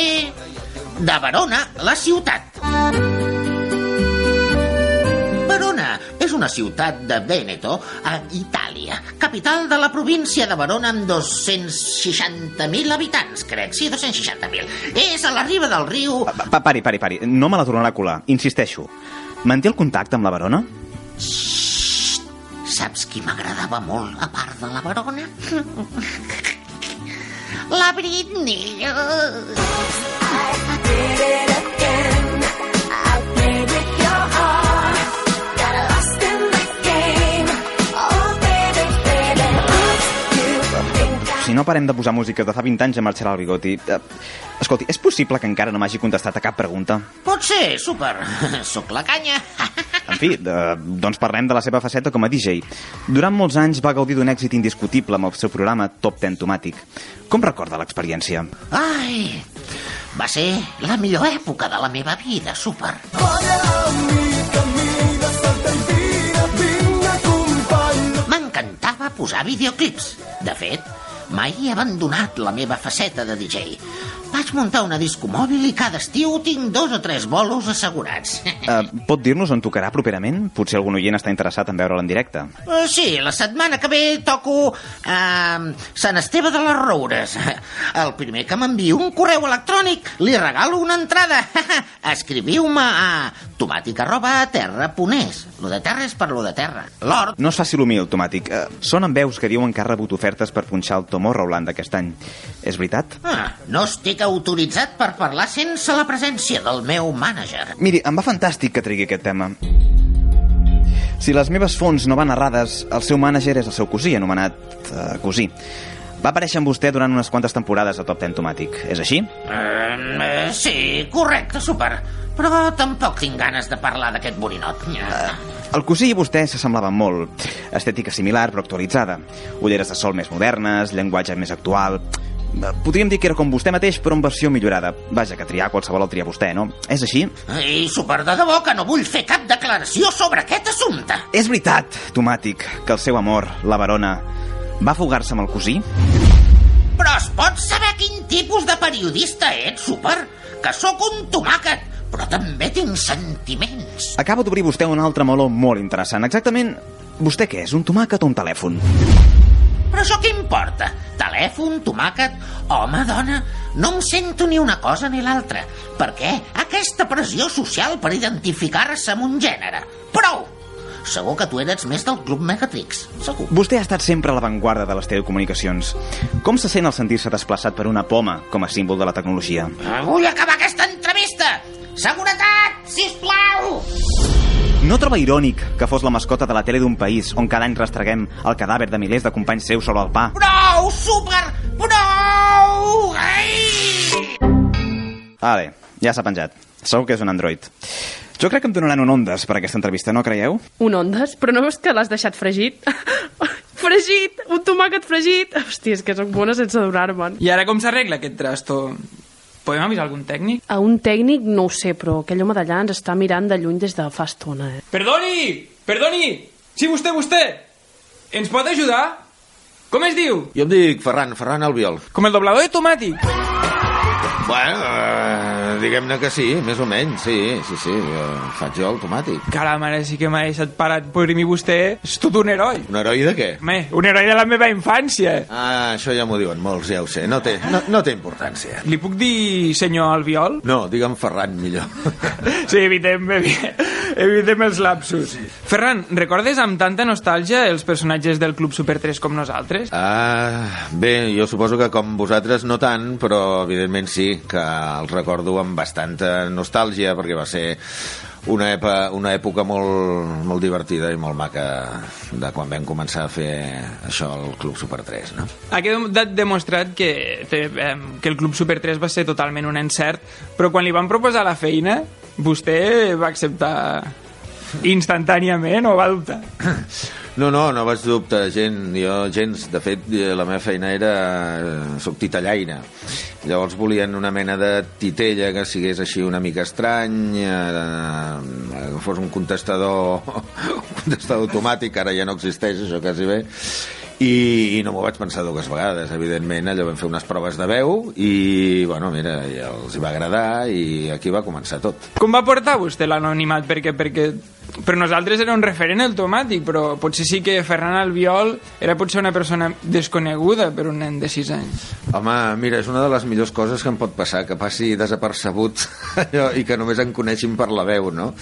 de Verona, la ciutat. Verona és una ciutat de Veneto, a Itàlia, capital de la província de Verona amb 260.000 habitants, crec. Sí, 260.000. És a la riba del riu... Pa, pari, pari, pari. No me la tornarà a colar. Insisteixo. Manté el contacte amb la Verona? Saps qui m'agradava molt, a part de la Verona? La Britney. Si no parem de posar música de fa 20 anys ja marxarà el bigoti. Eh, Escolti, és possible que encara no m'hagi contestat a cap pregunta? Pot ser, super. Sóc la canya. En fi, de, doncs parlem de la seva faceta com a DJ. Durant molts anys va gaudir d'un èxit indiscutible amb el seu programa Top Ten Tomàtic. Com recorda l'experiència? Ai, va ser la millor època de la meva vida, super. M'encantava posar videoclips. De fet, mai he abandonat la meva faceta de DJ. Vaig muntar una disco mòbil i cada estiu tinc dos o tres bolos assegurats. Uh, pot dir-nos on tocarà properament? Potser algun oient està interessat en veure'l en directe. Uh, sí, la setmana que ve toco uh, Sant Esteve de les Roures. El primer que m'enviï un correu electrònic li regalo una entrada. Escriviu-me a tomàtic arroba terra.es. Lo de terra és per lo de terra. L'hort No es faci l'humil, Tomàtic. Uh, sonen veus que diuen que ha rebut ofertes per punxar el Tomorrowland d'aquest any. És veritat? Ah, no estic autoritzat per parlar sense la presència del meu mànager. Miri, em va fantàstic que tregui aquest tema. Si les meves fonts no van errades, el seu mànager és el seu cosí, anomenat uh, cosí. Va aparèixer amb vostè durant unes quantes temporades a Top Ten Tomàtic. És així? Uh, sí, correcte, super. Però tampoc tinc ganes de parlar d'aquest borinot. El cosí i vostè s'assemblaven molt. Estètica similar, però actualitzada. Ulleres de sol més modernes, llenguatge més actual... Eh, Podríem dir que era com vostè mateix, però en versió millorada. Vaja, que triar qualsevol el tria vostè, no? És així? I super de debò que no vull fer cap declaració sobre aquest assumpte. És veritat, Tomàtic, que el seu amor, la Verona, va fugar-se amb el cosí? Però es pot saber quin tipus de periodista ets, super? Que sóc un tomàquet, però també tinc sentiments. Acaba d'obrir vostè un altre meló molt interessant. Exactament, vostè què és, un tomàquet o un telèfon? Però això què importa? Telèfon, tomàquet, home, dona... No em sento ni una cosa ni l'altra. Per què? Aquesta pressió social per identificar-se amb un gènere. Prou! Segur que tu eres més del Club Megatrix, segur. Vostè ha estat sempre a l'avantguarda de les telecomunicacions. Com se sent al sentir-se desplaçat per una poma com a símbol de la tecnologia? Vull acabar aquesta entrevista! Seguretat, sisplau! No troba irònic que fos la mascota de la tele d'un país on cada any rastreguem el cadàver de milers de companys seus sobre el pa? Prou, súper! Prou! Ai! Vale, ja s'ha penjat. Segur que és un android. Jo crec que em donaran un ondes per aquesta entrevista, no creieu? Un ondes? Però no veus que l'has deixat fregit? fregit! Un tomàquet fregit! Hòstia, és que sóc bona sense donar-me'n. I ara com s'arregla aquest trasto? Podem avisar algun tècnic? A un tècnic no ho sé, però aquell home d'allà ens està mirant de lluny des de fa estona, eh? Perdoni! Perdoni! Sí, vostè, vostè! Ens pot ajudar? Com es diu? Jo em dic Ferran, Ferran Albiol. Com el doblador de tomàtic. Bueno, eh, diguem-ne que sí, més o menys, sí, sí, sí, eh, faig jo automàtic. Caram, ara sí que m'ha deixat parat. Per mi vostè és tot un heroi. Un heroi de què? Home, un heroi de la meva infància. Ah, això ja m'ho diuen molts, ja ho sé, no té, no, no té importància. Li puc dir senyor Albiol? No, digue'm Ferran millor. Sí, evitem, evitem els lapsus. Sí. Ferran, recordes amb tanta nostàlgia els personatges del Club Super 3 com nosaltres? Ah, bé, jo suposo que com vosaltres no tant, però evidentment sí, que els recordo amb bastanta nostàlgia, perquè va ser una, època, una època molt, molt divertida i molt maca de quan vam començar a fer això al Club Super 3, no? Ha quedat demostrat que, que el Club Super 3 va ser totalment un encert, però quan li van proposar la feina, vostè va acceptar instantàniament o va dubtar? No, no, no vaig dubtar. Gent, jo gens, de fet la meva feina era eh, soc titellaire. Llavors volien una mena de titella que sigués així una mica estrany eh, que fos un contestador un contestador automàtic ara ja no existeix això quasi bé i, i no m'ho vaig pensar dues vegades evidentment allò vam fer unes proves de veu i bueno mira ja els hi va agradar i aquí va començar tot com va portar vostè l'anonimat? perquè, perquè per nosaltres era un referent automàtic però potser sí que Ferran Albiol era potser una persona desconeguda per un nen de 6 anys home mira és una de les millors coses que em pot passar que passi desapercebut allò, i que només em coneixin per la veu no?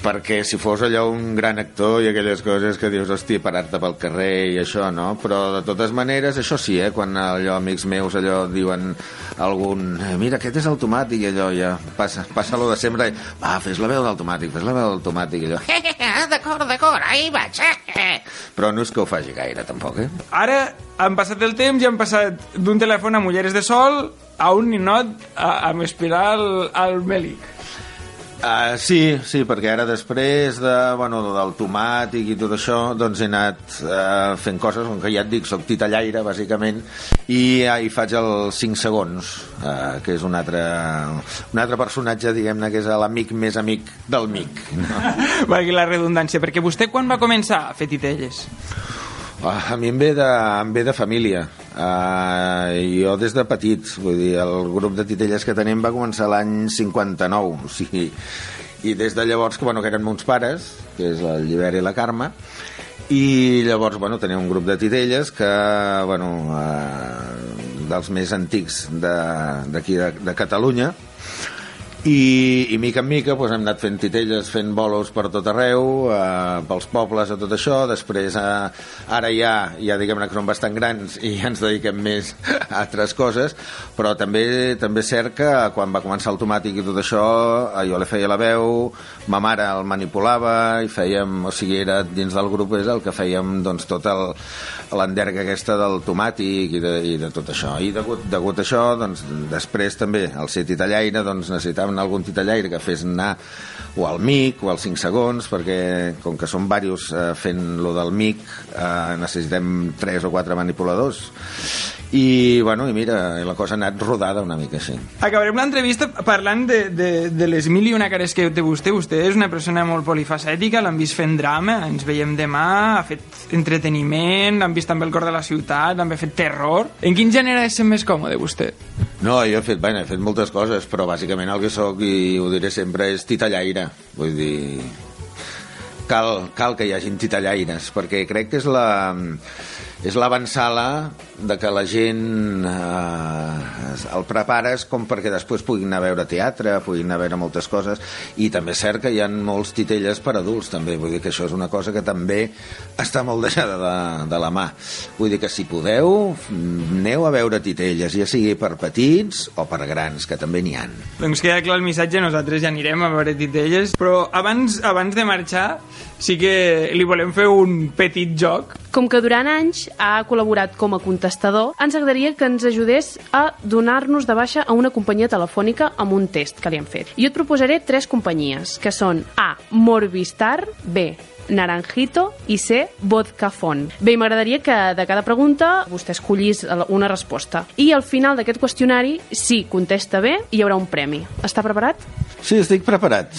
Perquè si fos allò un gran actor i aquelles coses que dius, hòstia, parar-te pel carrer i això, no? Però de totes maneres, això sí, eh? Quan allò, amics meus, allò diuen algun, eh, mira, aquest és automàtic, i allò ja passa, passa lo de sempre, va, fes la veu d'automàtic, fes la veu d'automàtic, i allò, d'acord, d'acord, ahí vaig. Però no és que ho faci gaire, tampoc, eh? Ara han passat el temps i han passat d'un telèfon amb ulleres de sol a un ninot a, amb espiral al mèlic. Uh, sí, sí, perquè ara després de, bueno, del tomàtic i tot això, doncs he anat uh, fent coses, com que ja et dic, soc titellaire, bàsicament, i, uh, i faig els 5 segons, uh, que és un altre, un altre personatge, diguem-ne, que és l'amic més amic del mic. No? Valgui la redundància, perquè vostè quan va començar a fer titelles? Uh, a mi em ve de, em ve de família. Uh, jo des de petit, vull dir, el grup de titelles que tenim va començar l'any 59, o sigui, i des de llavors, que, bueno, que eren meus pares, que és el Llibert i la Carme, i llavors, bueno, tenia un grup de titelles que, bueno, uh, dels més antics d'aquí de, de, de Catalunya, i, i mica en mica doncs, hem anat fent titelles, fent bolos per tot arreu, eh, pels pobles a tot això, després eh, ara ja, ja diguem-ne que som bastant grans i ja ens dediquem més a altres coses, però també també és cert que quan va començar el tomàtic i tot això, eh, jo li feia la veu, ma mare el manipulava i fèiem, o sigui, era dins del grup és el que fèiem doncs, tot el l'enderga aquesta del tomàtic i de, i de tot això. I degut, degut a això, doncs, després també, al ser titellaire, doncs, necessitàvem algun titellaire que fes anar o al mic o als 5 segons, perquè com que són diversos eh, fent lo del mic, eh, necessitem 3 o 4 manipuladors i, bueno, i mira, la cosa ha anat rodada una mica així. Acabarem l'entrevista parlant de, de, de les mil i una cares que té vostè. Vostè és una persona molt polifacètica, l'han vist fent drama, ens veiem demà, ha fet entreteniment, l'han vist també el cor de la ciutat, també ha fet terror. En quin gènere és més còmode, vostè? No, jo he fet, bueno, he fet moltes coses, però bàsicament el que sóc, i ho diré sempre, és titellaire. Vull dir, cal, cal que hi hagin titellaires, perquè crec que és la és l'avançala de que la gent eh, el prepares com perquè després puguin anar a veure teatre, puguin anar a veure moltes coses, i també és cert que hi ha molts titelles per adults, també. Vull dir que això és una cosa que també està molt deixada de, de la mà. Vull dir que si podeu, aneu a veure titelles, ja sigui per petits o per grans, que també n'hi han. Doncs queda clar el missatge, nosaltres ja anirem a veure titelles, però abans, abans de marxar sí que li volem fer un petit joc. Com que durant anys ha col·laborat com a contestador, ens agradaria que ens ajudés a donar-nos de baixa a una companyia telefònica amb un test que li han fet. Jo et proposaré tres companyies, que són A. Morbistar, B. Naranjito i C. Vodcafon. Bé, m'agradaria que de cada pregunta vostè escollís una resposta. I al final d'aquest qüestionari, si contesta bé, hi haurà un premi. Està preparat? Sí, estic preparat.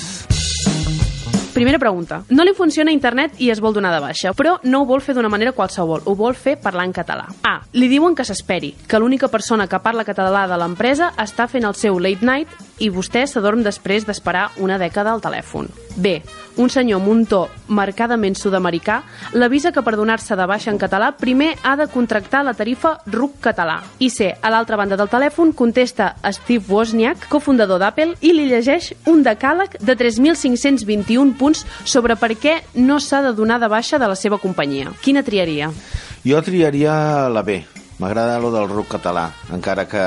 Primera pregunta. No li funciona internet i es vol donar de baixa, però no ho vol fer d'una manera qualsevol, ho vol fer parlant català. A. Li diuen que s'esperi, que l'única persona que parla català de l'empresa està fent el seu late night i vostè s'adorm després d'esperar una dècada al telèfon. B. Un senyor amb un to marcadament sud-americà l'avisa que per donar-se de baixa en català primer ha de contractar la tarifa RUC català. I C. A l'altra banda del telèfon contesta Steve Wozniak, cofundador d'Apple, i li llegeix un decàleg de 3.521 punts sobre per què no s'ha de donar de baixa de la seva companyia. Quina triaria? Jo triaria la B. M'agrada lo del RUC català, encara que,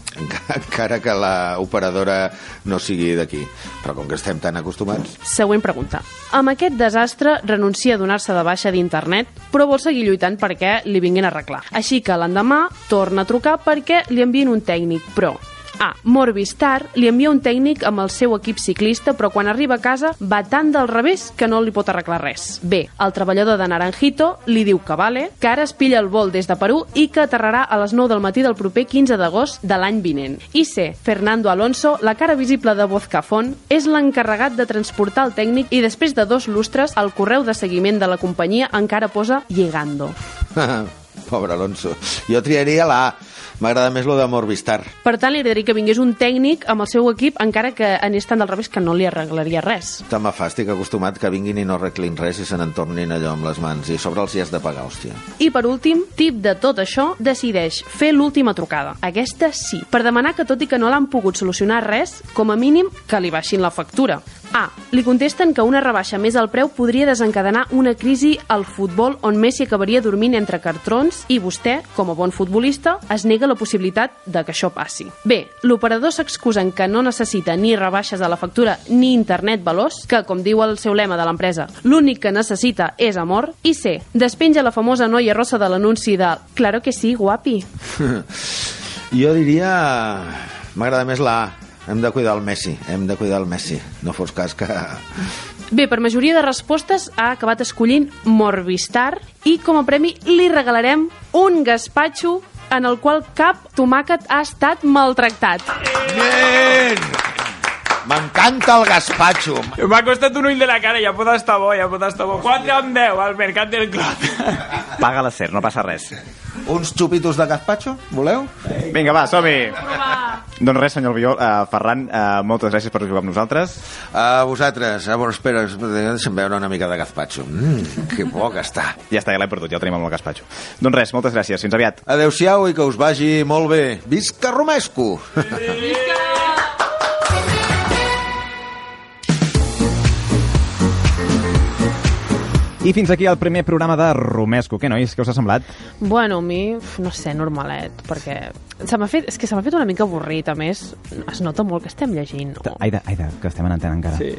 encara que la operadora no sigui d'aquí. Però com que estem tan acostumats... Següent pregunta. Amb aquest desastre renuncia a donar-se de baixa d'internet, però vol seguir lluitant perquè li vinguin a arreglar. Així que l'endemà torna a trucar perquè li envien un tècnic, però a. Morbistar li envia un tècnic amb el seu equip ciclista, però quan arriba a casa va tan del revés que no li pot arreglar res. B. El treballador de Naranjito li diu que vale, que ara es pilla el vol des de Perú i que aterrarà a les 9 del matí del proper 15 d'agost de l'any vinent. I C. Fernando Alonso, la cara visible de Vozcafon, és l'encarregat de transportar el tècnic i després de dos lustres el correu de seguiment de la companyia encara posa llegando. Pobre Alonso. Jo triaria la A. M'agrada més lo de Morbistar. Per tant, li agradaria que vingués un tècnic amb el seu equip, encara que anés tant del revés que no li arreglaria res. Tant me fa, estic acostumat que vinguin i no arreglin res i se n'entornin allò amb les mans. I sobre els hi has de pagar, hòstia. I per últim, tip de tot això, decideix fer l'última trucada. Aquesta sí, per demanar que tot i que no l'han pogut solucionar res, com a mínim que li baixin la factura. A. Li contesten que una rebaixa més al preu podria desencadenar una crisi al futbol on Messi acabaria dormint entre cartrons i vostè, com a bon futbolista, es nega la possibilitat de que això passi. B. L'operador s'excusa en que no necessita ni rebaixes a la factura ni internet veloç, que, com diu el seu lema de l'empresa, l'únic que necessita és amor. I C. Despenja la famosa noia rossa de l'anunci de Claro que sí, guapi. jo diria... M'agrada més la A hem de cuidar el Messi, hem de cuidar el Messi. No fos cas que... Bé, per majoria de respostes ha acabat escollint Morbistar i com a premi li regalarem un gaspatxo en el qual cap tomàquet ha estat maltractat. Nen! M'encanta el gaspatxo. M'ha costat un ull de la cara, ja pot estar bo, ja pot estar bo. 4 amb 10 al mercat del Clot. Paga la ser, no passa res. Uns xupitos de gazpacho, voleu? Vinga, va, som-hi! Doncs res, senyor Albiol, uh, Ferran, uh, moltes gràcies per jugar amb nosaltres. A vosaltres. A veure, espera, deixa'm veure una mica de gazpacho. Mm, que bo que està. Ja està, ja l'he perdut, ja el tenim amb el gazpacho. Doncs res, moltes gràcies, fins aviat. Adéu-siau i que us vagi molt bé. Visca Romesco! Visca! I fins aquí el primer programa de Romesco. Què, nois? Què us ha semblat? Bueno, a mi, no sé, normalet, perquè se m'ha fet, és que se m'ha fet una mica avorrit, a més, es nota molt que estem llegint. No? Aida, Aida, que estem en antena encara. Sí.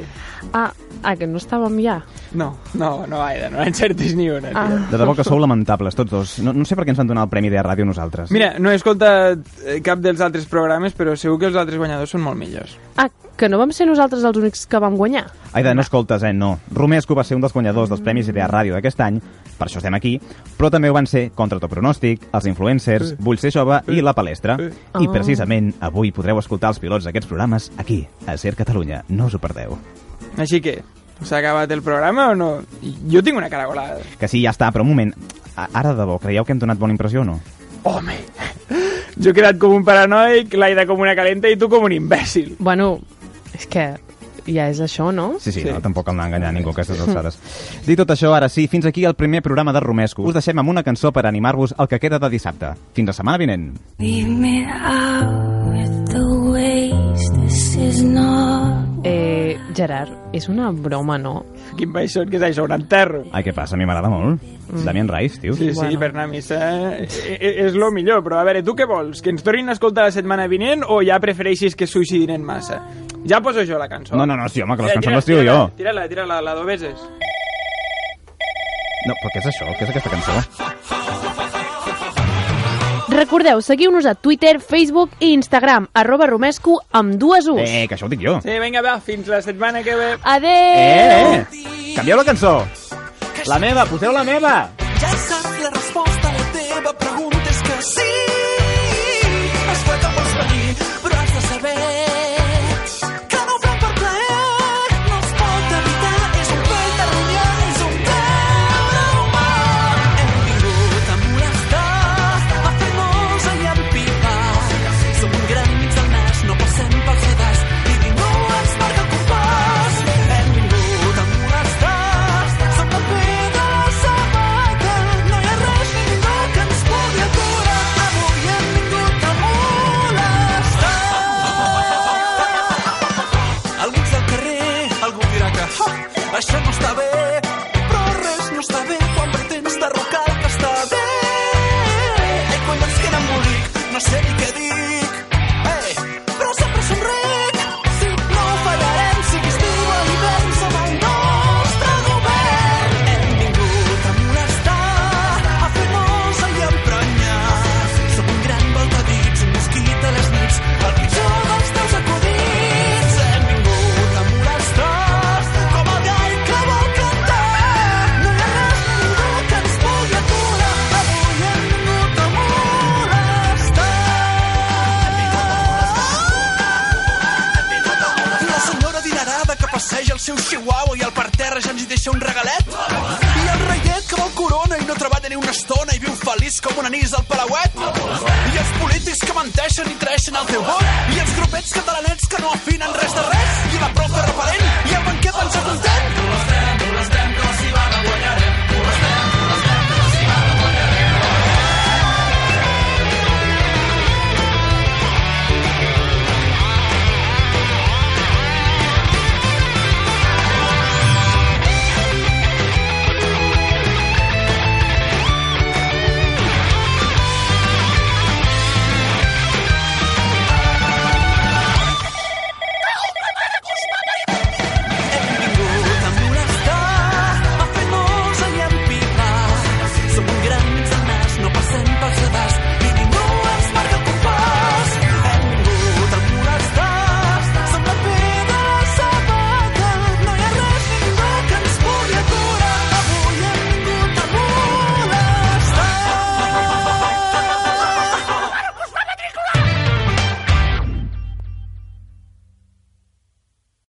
Ah, ah, que no estàvem ja? No, no, no, Aida, no encertis ni una. Ah. De debò que sou lamentables, tots dos. No, no sé per què ens han donat el Premi de Ràdio nosaltres. Mira, no he escoltat eh, cap dels altres programes, però segur que els altres guanyadors són molt millors. Ah, que no vam ser nosaltres els únics que vam guanyar? Aida, no escoltes, eh? No. Romesco va ser un dels guanyadors dels Premis Idea Ràdio d'aquest any, per això estem aquí, però també ho van ser Contra tot pronòstic, Els influencers, Vull ser jove i La Palestra. I Oh. precisament avui podreu escoltar els pilots d'aquests programes aquí, a Ser Catalunya. No us ho perdeu. Així que, s'ha acabat el programa o no? Jo tinc una caragolada. Que sí, ja està, però un moment. Ara, de debò, creieu que hem donat bona impressió o no? Home, jo he quedat com un paranoic, l'Aida com una calenta i tu com un imbècil. Bueno, és que ja és això, no? Sí, sí, sí. No, tampoc cal anar a enganyar ningú a aquestes alçades. Dit tot això, ara sí, fins aquí el primer programa de Romesco. Us deixem amb una cançó per animar-vos el que queda de dissabte. Fins la setmana vinent. Eh, Gerard, és una broma, no? Quin baix són, que és això, un enterro? Ai, què passa? A mi m'agrada molt. Mm. Damien Rice, tio. Sí, sí, per anar a missa eh, eh, és lo millor, però a veure, tu què vols? Que ens tornin a escoltar la setmana vinent o ja prefereixis que suïcidin massa? Ja poso jo la cançó. No, no, no, sí, home, que les Eh, cançons les trio jo. Tira-la, tira-la, la d'Obeses. No, però què és això? Què és aquesta cançó? Recordeu, seguiu-nos a Twitter, Facebook i Instagram, arroba romesco amb dues U's. Eh, que això ho dic jo. Sí, vinga, va, fins la setmana que ve. Adeu! Eh, eh! Canvieu la cançó. La meva, poseu la meva. Ja saps la resposta sé ni menteixen i treixen el teu vot. I els grupets catalanets